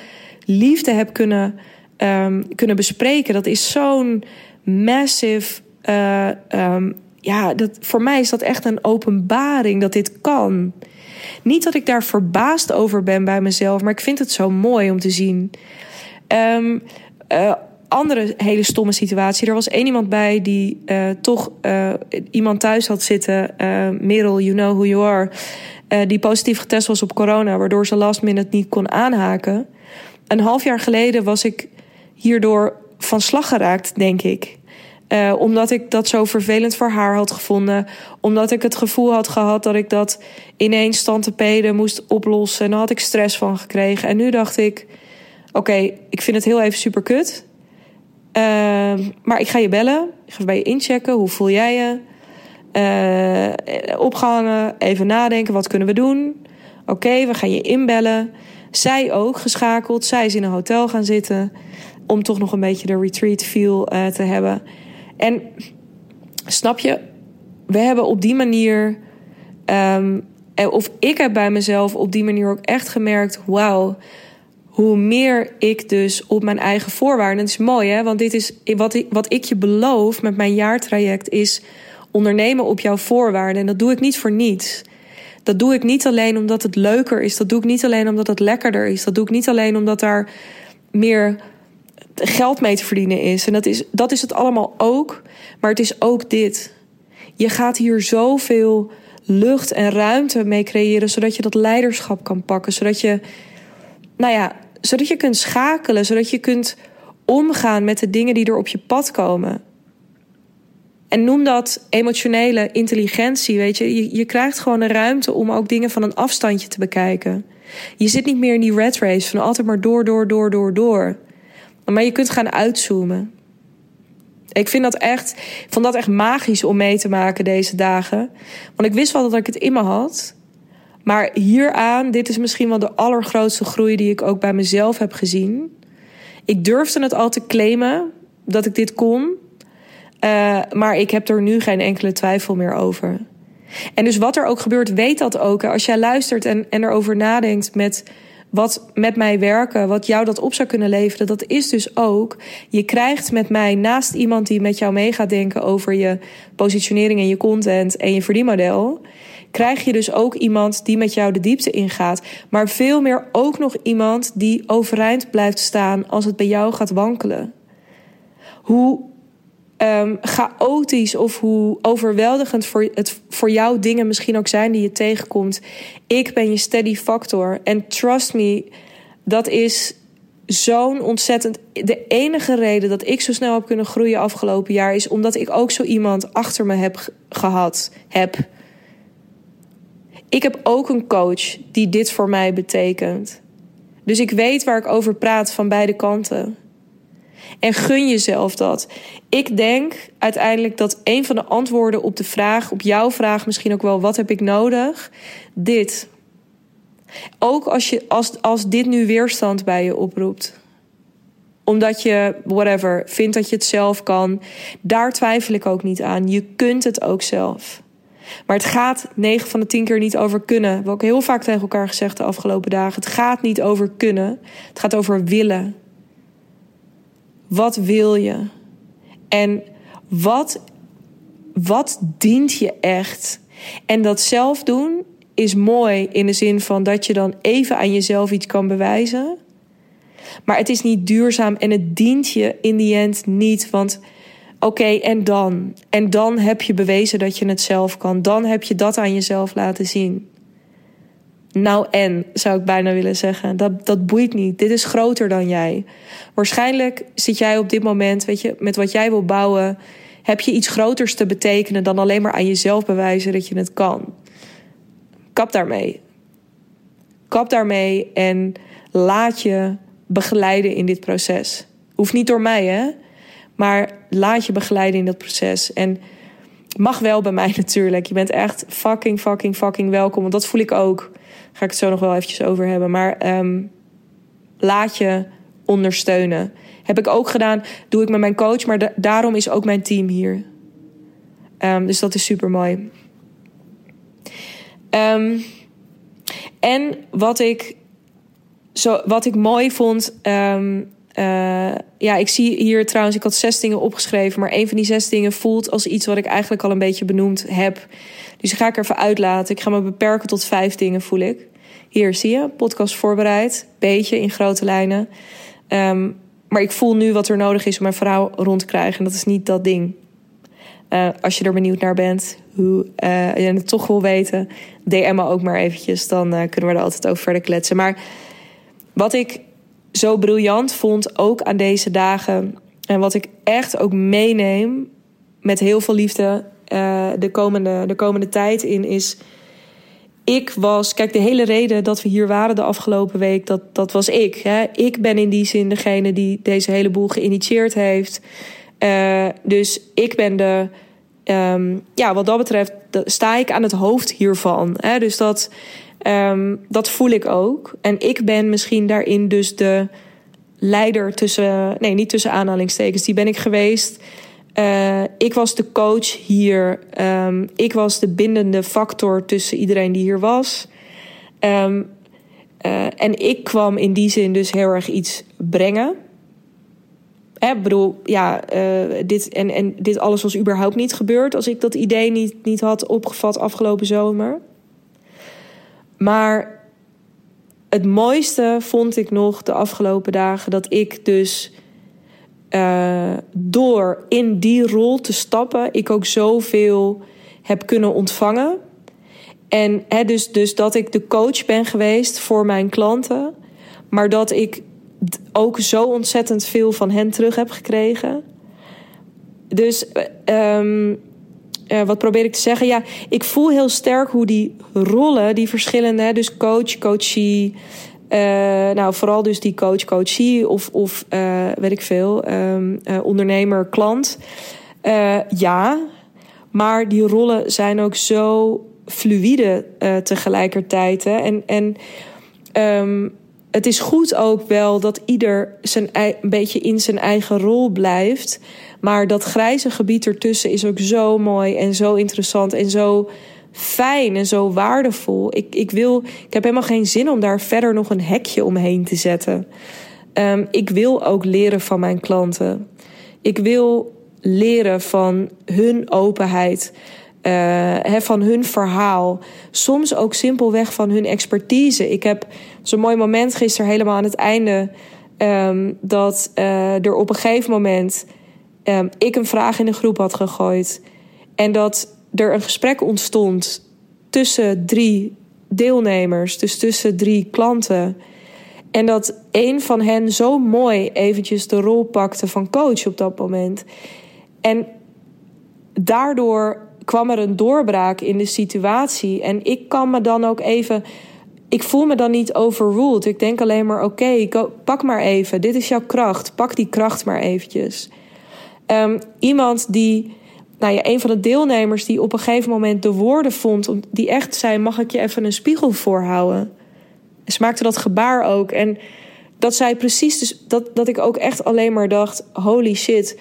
Speaker 1: liefde heb kunnen, um, kunnen bespreken. Dat is zo'n massive. Uh, um, ja, dat, voor mij is dat echt een openbaring dat dit kan. Niet dat ik daar verbaasd over ben bij mezelf, maar ik vind het zo mooi om te zien. Um, uh, andere hele stomme situatie. Er was één iemand bij die uh, toch iemand thuis had zitten. Uh, Merel, you know who you are. die positief getest was op corona, waardoor ze last minute niet kon aanhaken. Een half jaar geleden was ik hierdoor van slag geraakt, denk ik. omdat ik dat zo vervelend voor haar had gevonden. Omdat ik het gevoel had gehad dat ik dat ineens stantepeden moest oplossen. En daar had ik stress van gekregen. En nu dacht ik: oké, ik vind het heel even super kut. Uh, maar ik ga je bellen. Ik ga bij je inchecken. Hoe voel jij je? Uh, opgehangen. Even nadenken. Wat kunnen we doen? Oké, we gaan je inbellen. Zij ook geschakeld. Zij is in een hotel gaan zitten. Om toch nog een beetje de retreat feel uh, te hebben. En snap je? We hebben op die manier. Um, of ik heb bij mezelf op die manier ook echt gemerkt: wauw hoe meer ik dus op mijn eigen voorwaarden. Het is mooi, hè? Want dit is wat ik, wat ik je beloof met mijn jaartraject is ondernemen op jouw voorwaarden. En dat doe ik niet voor niets. Dat doe ik niet alleen omdat het leuker is. Dat doe ik niet alleen omdat het lekkerder is. Dat doe ik niet alleen omdat daar meer geld mee te verdienen is. En dat is, dat is het allemaal ook. Maar het is ook dit. Je gaat hier zoveel lucht en ruimte mee creëren, zodat je dat leiderschap kan pakken. Zodat je, nou ja, zodat je kunt schakelen, zodat je kunt omgaan met de dingen die er op je pad komen. En noem dat emotionele intelligentie, weet je. je. Je krijgt gewoon een ruimte om ook dingen van een afstandje te bekijken. Je zit niet meer in die red race van altijd maar door, door, door, door, door. Maar je kunt gaan uitzoomen. Ik vind dat echt, vond dat echt magisch om mee te maken deze dagen. Want ik wist wel dat ik het in me had. Maar hieraan, dit is misschien wel de allergrootste groei die ik ook bij mezelf heb gezien. Ik durfde het al te claimen dat ik dit kon. Uh, maar ik heb er nu geen enkele twijfel meer over. En dus wat er ook gebeurt, weet dat ook. Als jij luistert en, en erover nadenkt met wat met mij werken, wat jou dat op zou kunnen leveren, dat is dus ook, je krijgt met mij naast iemand die met jou mee gaat denken over je positionering en je content en je verdienmodel, krijg je dus ook iemand die met jou de diepte ingaat. Maar veel meer ook nog iemand die overeind blijft staan als het bij jou gaat wankelen. Hoe um, chaotisch of hoe overweldigend voor, het, voor jou dingen misschien ook zijn die je tegenkomt. Ik ben je steady factor. En trust me, dat is zo'n ontzettend. De enige reden dat ik zo snel heb kunnen groeien afgelopen jaar is omdat ik ook zo iemand achter me heb gehad. Heb. Ik heb ook een coach die dit voor mij betekent. Dus ik weet waar ik over praat van beide kanten. En gun jezelf dat. Ik denk uiteindelijk dat een van de antwoorden op de vraag, op jouw vraag misschien ook wel, wat heb ik nodig? Dit. Ook als, je, als, als dit nu weerstand bij je oproept. Omdat je, whatever, vindt dat je het zelf kan. Daar twijfel ik ook niet aan. Je kunt het ook zelf. Maar het gaat 9 van de 10 keer niet over kunnen. We hebben ook heel vaak tegen elkaar gezegd de afgelopen dagen. Het gaat niet over kunnen. Het gaat over willen. Wat wil je? En wat, wat dient je echt? En dat zelf doen is mooi in de zin van dat je dan even aan jezelf iets kan bewijzen. Maar het is niet duurzaam en het dient je in die end niet. Want oké, en dan? En dan heb je bewezen dat je het zelf kan. Dan heb je dat aan jezelf laten zien. Nou en, zou ik bijna willen zeggen. Dat, dat boeit niet. Dit is groter dan jij. Waarschijnlijk zit jij op dit moment, weet je, met wat jij wil bouwen, heb je iets groters te betekenen dan alleen maar aan jezelf bewijzen dat je het kan. kap daarmee. Kap daarmee en laat je begeleiden in dit proces. Hoeft niet door mij, hè? Maar laat je begeleiden in dat proces. En mag wel bij mij natuurlijk. Je bent echt fucking, fucking, fucking welkom. Want dat voel ik ook. Ga ik het zo nog wel eventjes over hebben. Maar um, laat je ondersteunen. Heb ik ook gedaan. Doe ik met mijn coach. Maar daarom is ook mijn team hier. Um, dus dat is super mooi. Um, en wat ik, zo, wat ik mooi vond. Uh, ja, ik zie hier trouwens, ik had zes dingen opgeschreven. Maar een van die zes dingen voelt als iets wat ik eigenlijk al een beetje benoemd heb. Dus ga ik er even uitlaten. Ik ga me beperken tot vijf dingen, voel ik. Hier zie je, podcast voorbereid. Beetje in grote lijnen. Um, maar ik voel nu wat er nodig is om mijn verhaal rond te krijgen. En dat is niet dat ding. Uh, als je er benieuwd naar bent, hoe uh, je het toch wil weten, DM me ook maar eventjes. Dan kunnen we er altijd over verder kletsen. Maar wat ik zo briljant vond, ook aan deze dagen. En wat ik echt ook meeneem met heel veel liefde de, komende, de komende tijd in, is ik was, kijk, de hele reden dat we hier waren de afgelopen week, dat, dat was ik. Hè. Ik ben in die zin degene die deze hele boel geïnitieerd heeft. Uh, dus ik ben de, um, ja, wat dat betreft, sta ik aan het hoofd hiervan. Hè. Dus dat, um, dat voel ik ook. En ik ben misschien daarin dus de leider tussen, nee, niet tussen aanhalingstekens, die ben ik geweest. Uh, ik was de coach hier. Um, ik was de bindende factor tussen iedereen die hier was. Um, uh, en ik kwam in die zin dus heel erg iets brengen. Ik bedoel, ja, uh, dit, en, en dit alles was überhaupt niet gebeurd als ik dat idee niet, niet had opgevat afgelopen zomer. Maar het mooiste vond ik nog de afgelopen dagen dat ik dus uh, door in die rol te stappen, ik ook zoveel heb kunnen ontvangen. En hè, dus, dus dat ik de coach ben geweest voor mijn klanten, maar dat ik ook zo ontzettend veel van hen terug heb gekregen. Dus um, uh, wat probeer ik te zeggen? Ja, ik voel heel sterk hoe die rollen, die verschillende, dus coach, coachie, uh, nou, vooral dus die coach, coachie of, of uh, weet ik veel, uh, ondernemer, klant. ja, maar die rollen zijn ook zo fluïde tegelijkertijd. Hè? En, en um, het is goed ook wel dat ieder zijn, een beetje in zijn eigen rol blijft. Maar dat grijze gebied ertussen is ook zo mooi en zo interessant en zo fijn en zo waardevol. Ik, ik, wil, ik heb helemaal geen zin om daar verder nog een hekje omheen te zetten. Um, ik wil ook leren van mijn klanten. Ik wil leren van hun openheid. Uh, van hun verhaal. Soms ook simpelweg van hun expertise. Ik heb zo'n mooi moment gisteren helemaal aan het einde. Um, dat uh, er op een gegeven moment um, ik een vraag in de groep had gegooid. En dat er een gesprek ontstond tussen drie deelnemers, dus tussen drie klanten. En dat een van hen zo mooi eventjes de rol pakte van coach op dat moment. En daardoor kwam er een doorbraak in de situatie. En ik kan me dan ook even. Ik voel me dan niet overruled. Ik denk alleen maar: oké, pak maar even. Dit is jouw kracht. Pak die kracht maar eventjes. Um, iemand die nou ja, een van de deelnemers die op een gegeven moment de woorden vond, die echt zei: Mag ik je even een spiegel voorhouden? Ze maakte dat gebaar ook. En dat zei precies, dus dat, dat ik ook echt alleen maar dacht: Holy shit,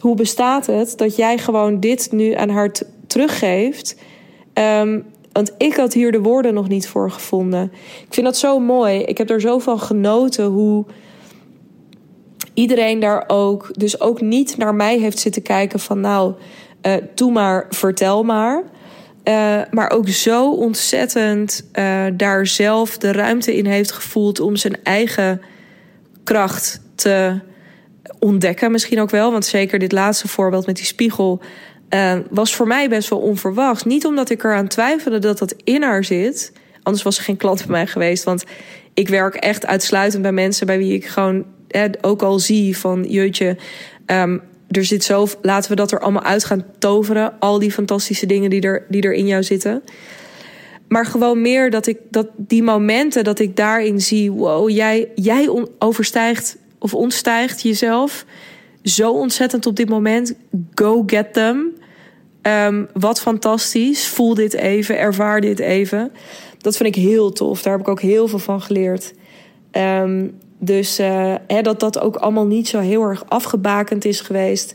Speaker 1: hoe bestaat het dat jij gewoon dit nu aan haar teruggeeft? Um, want ik had hier de woorden nog niet voor gevonden. Ik vind dat zo mooi. Ik heb er zo van genoten hoe iedereen daar ook, dus ook niet naar mij heeft zitten kijken van nou, uh, doe maar, vertel maar. Uh, maar ook zo ontzettend uh, daar zelf de ruimte in heeft gevoeld om zijn eigen kracht te ontdekken. Misschien ook wel, want zeker dit laatste voorbeeld met die spiegel uh, was voor mij best wel onverwacht. Niet omdat ik eraan twijfelde dat dat in haar zit. Anders was ze geen klant bij mij geweest. Want ik werk echt uitsluitend bij mensen bij wie ik gewoon ook al zie van jeutje. Um, er zit zo, laten we dat er allemaal uit gaan toveren. Al die fantastische dingen die er, die er in jou zitten. maar gewoon meer dat ik dat die momenten dat ik daarin zie, wow, jij, jij overstijgt of ontstijgt jezelf zo ontzettend op dit moment. Go get them. Um, wat fantastisch. Voel dit even, ervaar dit even. Dat vind ik heel tof. Daar heb ik ook heel veel van geleerd. Um, dus uh, dat dat ook allemaal niet zo heel erg afgebakend is geweest.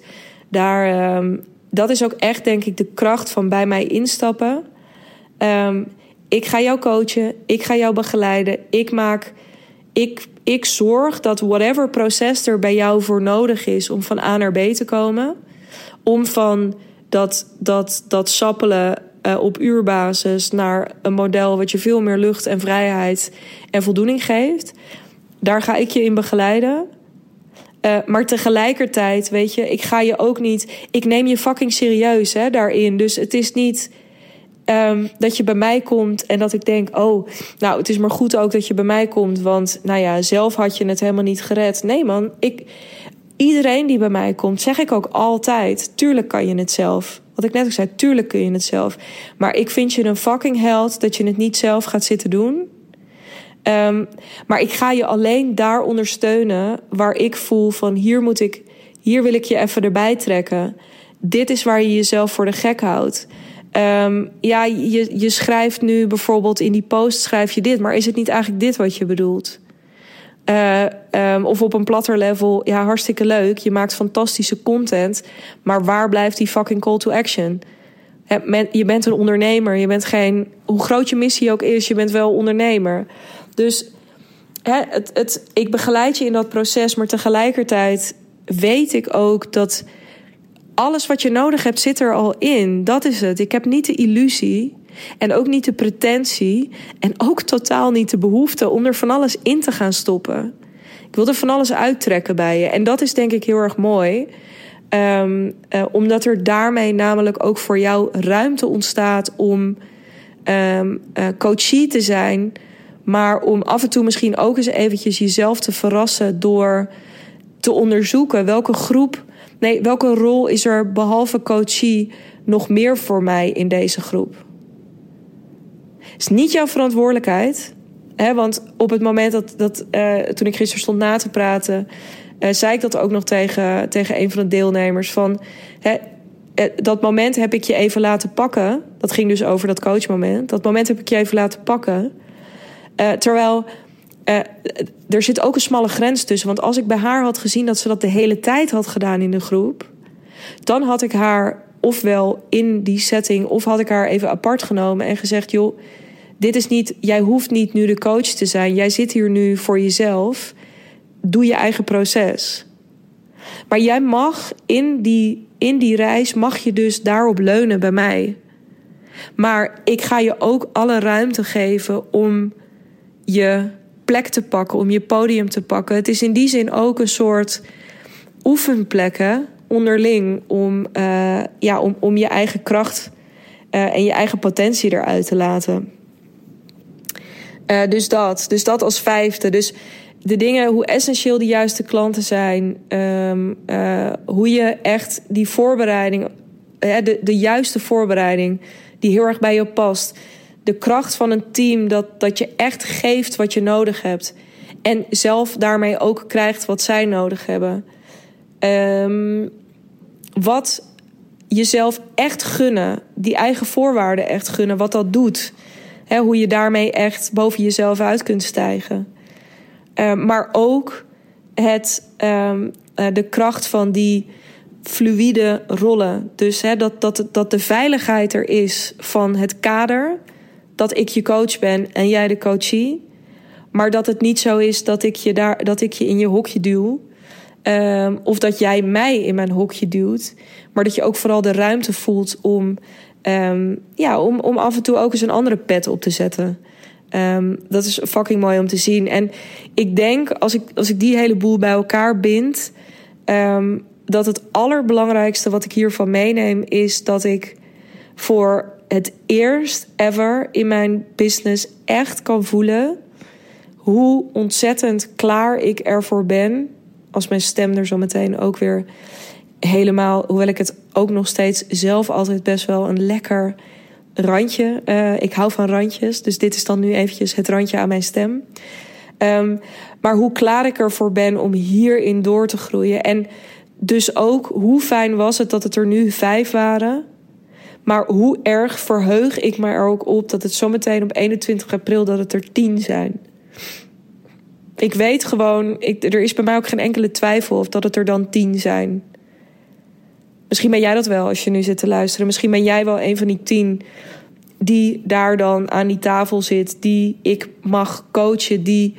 Speaker 1: Daar, um, dat is ook echt, denk ik, de kracht van bij mij instappen. Ik ga jou coachen, ik ga jou begeleiden. Ik maak, ik, ik zorg dat whatever proces er bij jou voor nodig is om van A naar B te komen, om van dat, dat, dat sappelen uh, op uurbasis naar een model wat je veel meer lucht en vrijheid en voldoening geeft. Daar ga ik je in begeleiden. Uh, maar tegelijkertijd, weet je, ik ga je ook niet. Ik neem je fucking serieus hè, daarin. Dus het is niet um, dat je bij mij komt en dat ik denk: oh, nou, het is maar goed ook dat je bij mij komt. Want, nou ja, zelf had je het helemaal niet gered. Nee, man, ik. Iedereen die bij mij komt, zeg ik ook altijd: tuurlijk kan je het zelf. Wat ik net ook zei, tuurlijk kun je het zelf. Maar ik vind je een fucking held dat je het niet zelf gaat zitten doen. Um, maar ik ga je alleen daar ondersteunen waar ik voel van hier moet ik, hier wil ik je even erbij trekken. Dit is waar je jezelf voor de gek houdt. Um, ja, je, je schrijft nu bijvoorbeeld in die post schrijf je dit, maar is het niet eigenlijk dit wat je bedoelt? Uh, of op een platter level, ja, hartstikke leuk. Je maakt fantastische content. Maar waar blijft die fucking call to action? Je bent een ondernemer. Je bent geen. Hoe groot je missie ook is, je bent wel ondernemer. Dus hè, het, het, ik begeleid je in dat proces, maar tegelijkertijd weet ik ook dat alles wat je nodig hebt zit er al in. Dat is het. Ik heb niet de illusie en ook niet de pretentie en ook totaal niet de behoefte om er van alles in te gaan stoppen. Ik wil er van alles uittrekken bij je. En dat is denk ik heel erg mooi. Um, uh, omdat er daarmee namelijk ook voor jou ruimte ontstaat om um, coachie te zijn maar om af en toe misschien ook eens eventjes jezelf te verrassen door te onderzoeken welke groep, nee, welke rol is er behalve coachie nog meer voor mij in deze groep. Het is niet jouw verantwoordelijkheid. Hè, want op het moment dat, dat uh, toen ik gisteren stond na te praten, uh, zei ik dat ook nog tegen, tegen een van de deelnemers. Van, hè, uh, dat moment heb ik je even laten pakken. Dat ging dus over dat coachmoment. Dat moment heb ik je even laten pakken. Terwijl uh, er zit ook een smalle grens tussen. Want als ik bij haar had gezien dat ze dat de hele tijd had gedaan in de groep, dan had ik haar ofwel in die setting, of had ik haar even apart genomen en gezegd: joh, dit is niet, jij hoeft niet nu de coach te zijn. Jij zit hier nu voor jezelf. Doe je eigen proces. Maar jij mag in die, in die reis, mag je dus daarop leunen bij mij. Maar ik ga je ook alle ruimte geven om je plek te pakken, om je podium te pakken. Het is in die zin ook een soort oefenplekken onderling om, uh, ja, om, om je eigen kracht uh, en je eigen potentie eruit te laten. Uh, dus dat. Dus dat als vijfde. Dus de dingen, hoe essentieel de juiste klanten zijn. Um, hoe je echt die voorbereiding, de, de juiste voorbereiding, die heel erg bij je past de kracht van een team dat, dat je echt geeft wat je nodig hebt. En zelf daarmee ook krijgt wat zij nodig hebben. Um, wat jezelf echt gunnen, die eigen voorwaarden echt gunnen, wat dat doet. He, hoe je daarmee echt boven jezelf uit kunt stijgen. Um, maar ook het, um, uh, de kracht van die fluïde rollen. Dus he, dat, dat, dat de veiligheid er is van het kader dat ik je coach ben en jij de coachie. Maar dat het niet zo is dat ik je, daar, dat ik je in je hokje duw. Um, of dat jij mij in mijn hokje duwt. Maar dat je ook vooral de ruimte voelt om, um, ja, om, om af en toe ook eens een andere pet op te zetten. Um, dat is fucking mooi om te zien. En ik denk, als ik, als ik die hele boel bij elkaar bind, dat het allerbelangrijkste wat ik hiervan meeneem is dat ik voor het eerst ever in mijn business echt kan voelen hoe ontzettend klaar ik ervoor ben. Als mijn stem er zo meteen ook weer helemaal, hoewel ik het ook nog steeds zelf altijd best wel een lekker randje. Uh, ik hou van randjes, dus dit is dan nu eventjes het randje aan mijn stem. Um, maar hoe klaar ik ervoor ben om hierin door te groeien. En dus ook hoe fijn was het dat het er nu vijf waren. Maar hoe erg verheug ik me er ook op dat het zometeen op 21 april dat het er tien zijn. Ik weet gewoon, ik, er is bij mij ook geen enkele twijfel of dat het er dan tien zijn. Misschien ben jij dat wel als je nu zit te luisteren. Misschien ben jij wel een van die tien die daar dan aan die tafel zit, die ik mag coachen, die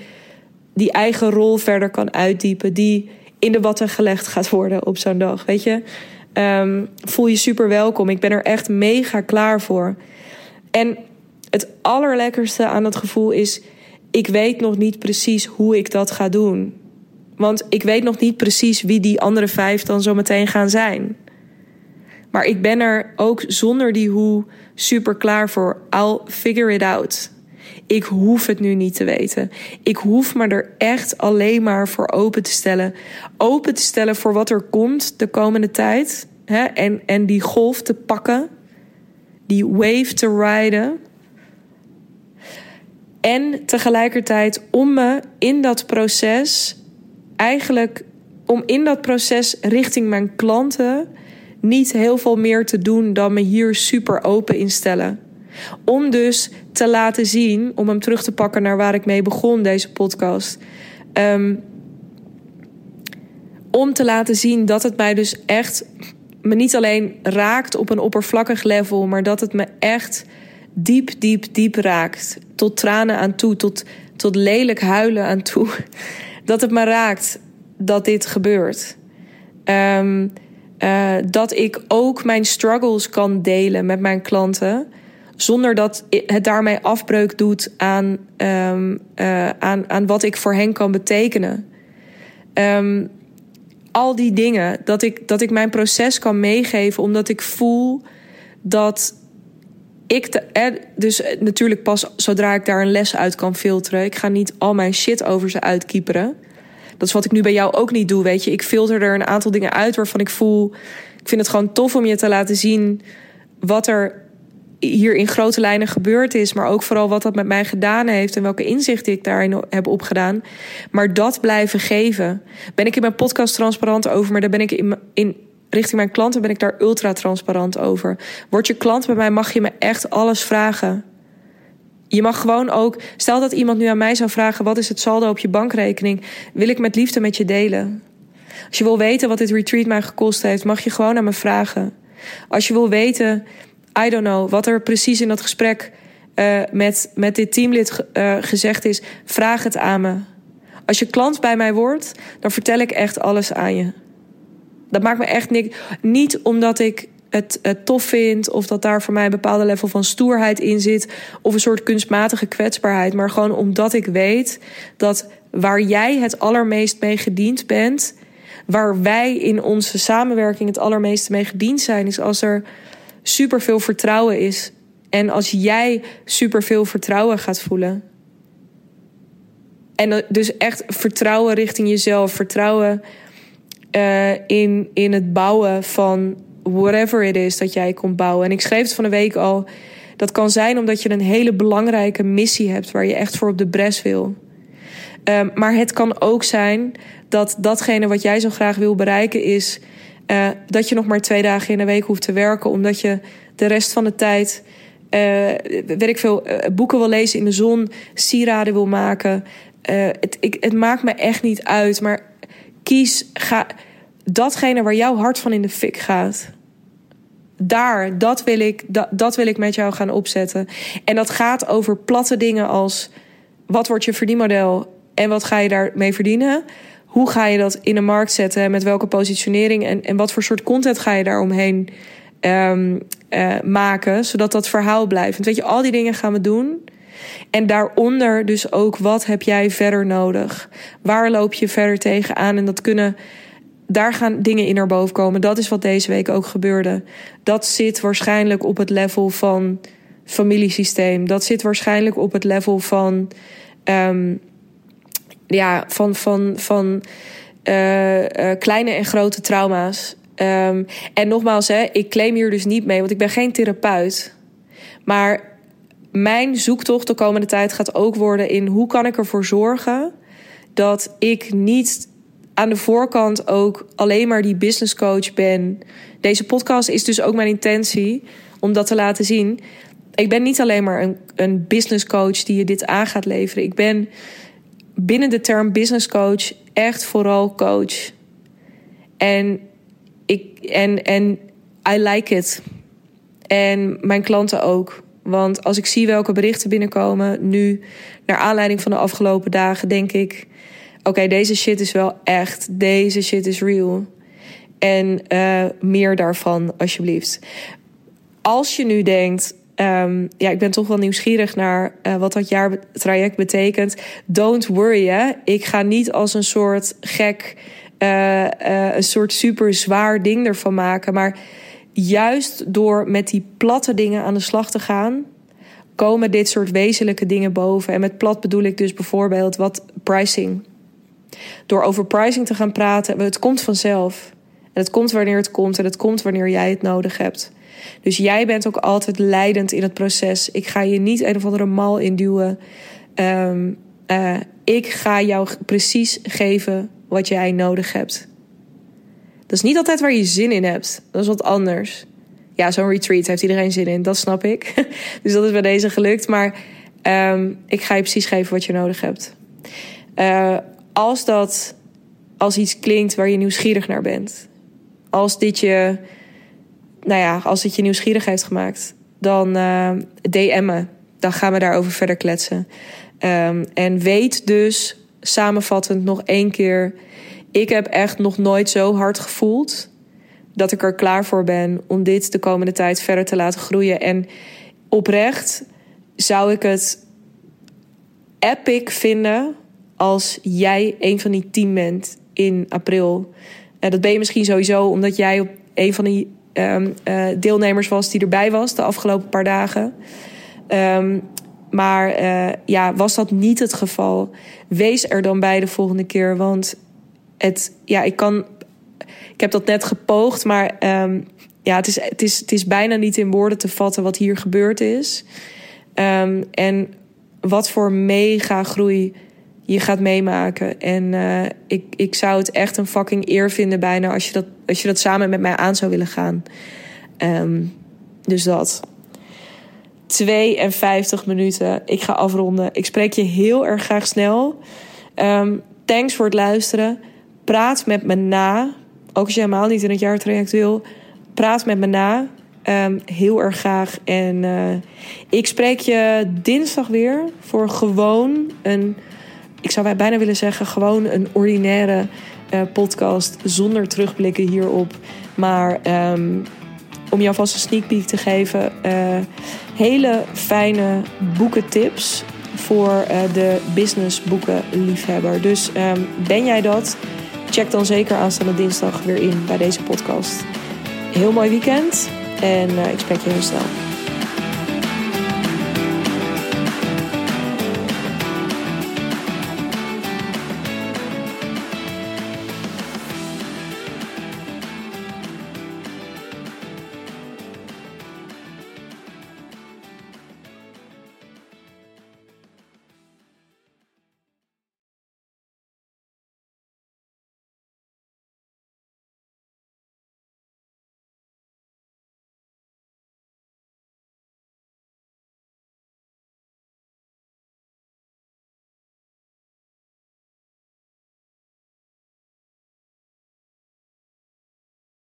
Speaker 1: die eigen rol verder kan uitdiepen, die in de watten gelegd gaat worden op zo'n dag. Weet je, um, voel je super welkom. Ik ben er echt mega klaar voor. En het allerlekkerste aan dat gevoel is: ik weet nog niet precies hoe ik dat ga doen. Want ik weet nog niet precies wie die andere vijf dan zo meteen gaan zijn. Maar ik ben er ook zonder die hoe super klaar voor. I'll figure it out. Ik hoef het nu niet te weten. Ik hoef me er echt alleen maar voor open te stellen. Open te stellen voor wat er komt de komende tijd. Hè? En, en die golf te pakken. Die wave te rijden. En tegelijkertijd om me in dat proces, eigenlijk om in dat proces richting mijn klanten niet heel veel meer te doen dan me hier super open instellen. Om dus te laten zien, om hem terug te pakken naar waar ik mee begon, deze podcast. Um, om te laten zien dat het mij dus echt me niet alleen raakt op een oppervlakkig level, maar dat het me echt diep, diep, diep raakt. Tot tranen aan toe, tot, tot lelijk huilen aan toe. Dat het me raakt dat dit gebeurt. Um, uh, dat ik ook mijn struggles kan delen met mijn klanten. Zonder dat het daarmee afbreuk doet aan, um, uh, aan, aan wat ik voor hen kan betekenen. Um, al die dingen. Dat ik, dat ik mijn proces kan meegeven, omdat ik voel dat ik. De, eh, dus natuurlijk pas zodra ik daar een les uit kan filteren. Ik ga niet al mijn shit over ze uitkieperen. Dat is wat ik nu bij jou ook niet doe, weet je. Ik filter er een aantal dingen uit waarvan ik voel... Ik vind het gewoon tof om je te laten zien wat er hier in grote lijnen gebeurd is, maar ook vooral wat dat met mij gedaan heeft en welke inzichten ik daarin heb opgedaan. Maar dat blijven geven. Ben ik in mijn podcast transparant over, maar daar ben ik in, in richting mijn klanten ben ik daar ultra transparant over. Word je klant bij mij, mag je me echt alles vragen. Je mag gewoon ook, stel dat iemand nu aan mij zou vragen: wat is het saldo op je bankrekening? Wil ik met liefde met je delen. Als je wil weten wat dit retreat mij gekost heeft, mag je gewoon aan me vragen. Als je wil weten I don't know, wat er precies in dat gesprek uh, met, met dit teamlid uh, gezegd is, vraag het aan me. Als je klant bij mij wordt, dan vertel ik echt alles aan je. Dat maakt me echt niks. Niet omdat ik het, het tof vind of dat daar voor mij een bepaalde level van stoerheid in zit of een soort kunstmatige kwetsbaarheid, maar gewoon omdat ik weet dat waar jij het allermeest mee gediend bent, waar wij in onze samenwerking het allermeeste mee gediend zijn, is als er super veel vertrouwen is. En als jij super veel vertrouwen gaat voelen. En dus echt vertrouwen richting jezelf. Vertrouwen uh, in, in het bouwen van whatever it is dat jij komt bouwen. En ik schreef het van een week al. Dat kan zijn omdat je een hele belangrijke missie hebt waar je echt voor op de bres wil. Um, maar het kan ook zijn dat datgene wat jij zo graag wil bereiken is uh, dat je nog maar twee dagen in de week hoeft te werken, omdat je de rest van de tijd, uh, weet ik veel, uh, boeken wil lezen in de zon, sieraden wil maken. het, ik, het maakt me echt niet uit, maar kies ga, datgene waar jouw hart van in de fik gaat. Daar, dat wil, ik, dat wil ik met jou gaan opzetten. En dat gaat over platte dingen als: wat wordt je verdienmodel en wat ga je daarmee verdienen? Hoe ga je dat in de markt zetten? Met welke positionering en, en wat voor soort content ga je daaromheen um, uh, maken? Zodat dat verhaal blijft. Want weet je, al die dingen gaan we doen. En daaronder dus ook, wat heb jij verder nodig? Waar loop je verder tegenaan? En dat kunnen, daar gaan dingen in naar boven komen. Dat is wat deze week ook gebeurde. Dat zit waarschijnlijk op het level van familiesysteem. Dat zit waarschijnlijk op het level van um, ja, van, van, van uh, uh, kleine en grote trauma's. Um, en nogmaals, hè, ik claim hier dus niet mee, want ik ben geen therapeut. Maar mijn zoektocht de komende tijd gaat ook worden in hoe kan ik ervoor zorgen dat ik niet aan de voorkant ook alleen maar die business coach ben. Deze podcast is dus ook mijn intentie om dat te laten zien. Ik ben niet alleen maar een, een business coach die je dit aan gaat leveren. Ik ben binnen de term business coach echt vooral coach. En ik en, en I like it. En mijn klanten ook. Want als ik zie welke berichten binnenkomen nu, naar aanleiding van de afgelopen dagen, denk ik: oké, deze shit is wel echt. Deze shit is real. En uh, meer daarvan, alsjeblieft. Als je nu denkt, um, ja, ik ben toch wel nieuwsgierig naar uh, wat dat jaartraject betekent. Don't worry, hè. Ik ga niet als een soort gek, uh, een soort super zwaar ding ervan maken. Maar juist door met die platte dingen aan de slag te gaan, komen dit soort wezenlijke dingen boven. En met plat bedoel ik dus bijvoorbeeld wat pricing. Door over pricing te gaan praten, het komt vanzelf. En het komt wanneer het komt en het komt wanneer jij het nodig hebt. Dus jij bent ook altijd leidend in het proces. Ik ga je niet een of andere mal induwen. Um, ik ga jou precies geven wat jij nodig hebt. Dat is niet altijd waar je zin in hebt. Dat is wat anders. Ja, zo'n retreat heeft iedereen zin in, dat snap ik. dus dat is bij deze gelukt. Maar um, ik ga je precies geven wat je nodig hebt. Uh, als dat als iets klinkt waar je nieuwsgierig naar bent. Als dit je, nou ja, als dit je nieuwsgierig heeft gemaakt, dan uh, DM me. Dan gaan we daarover verder kletsen. Um, en weet dus, samenvattend nog één keer, ik heb echt nog nooit zo hard gevoeld dat ik er klaar voor ben om dit de komende tijd verder te laten groeien. En oprecht zou ik het epic vinden als jij een van die tien bent in april. Uh, dat ben je misschien sowieso omdat jij op een van die um, uh, deelnemers was die erbij was de afgelopen paar dagen. Um, maar uh, ja, was dat niet het geval? Wees er dan bij de volgende keer. Want het, ja, ik kan. Ik heb dat net gepoogd, maar um, ja, het is, het, is, het is bijna niet in woorden te vatten wat hier gebeurd is. En wat voor mega groei je gaat meemaken. En uh, ik, ik zou het echt een fucking eer vinden bijna als je dat, als je dat samen met mij aan zou willen gaan. Um, dus dat. 52 minuten. Ik ga afronden. Ik spreek je heel erg graag snel. Um, thanks voor het luisteren. Praat met me na. Ook als je helemaal niet in het jaartraject wil. Praat met me na. Um, heel erg graag. En uh, ik spreek je dinsdag weer voor gewoon een ik zou bijna willen zeggen, gewoon een ordinaire uh, podcast zonder terugblikken hierop. Maar um, om jou vast een sneak peek te geven, uh, hele fijne boekentips voor uh, de businessboekenliefhebber. Dus um, ben jij dat? Check dan zeker aanstaande dinsdag weer in bij deze podcast. Heel mooi weekend en ik spreek je heel snel.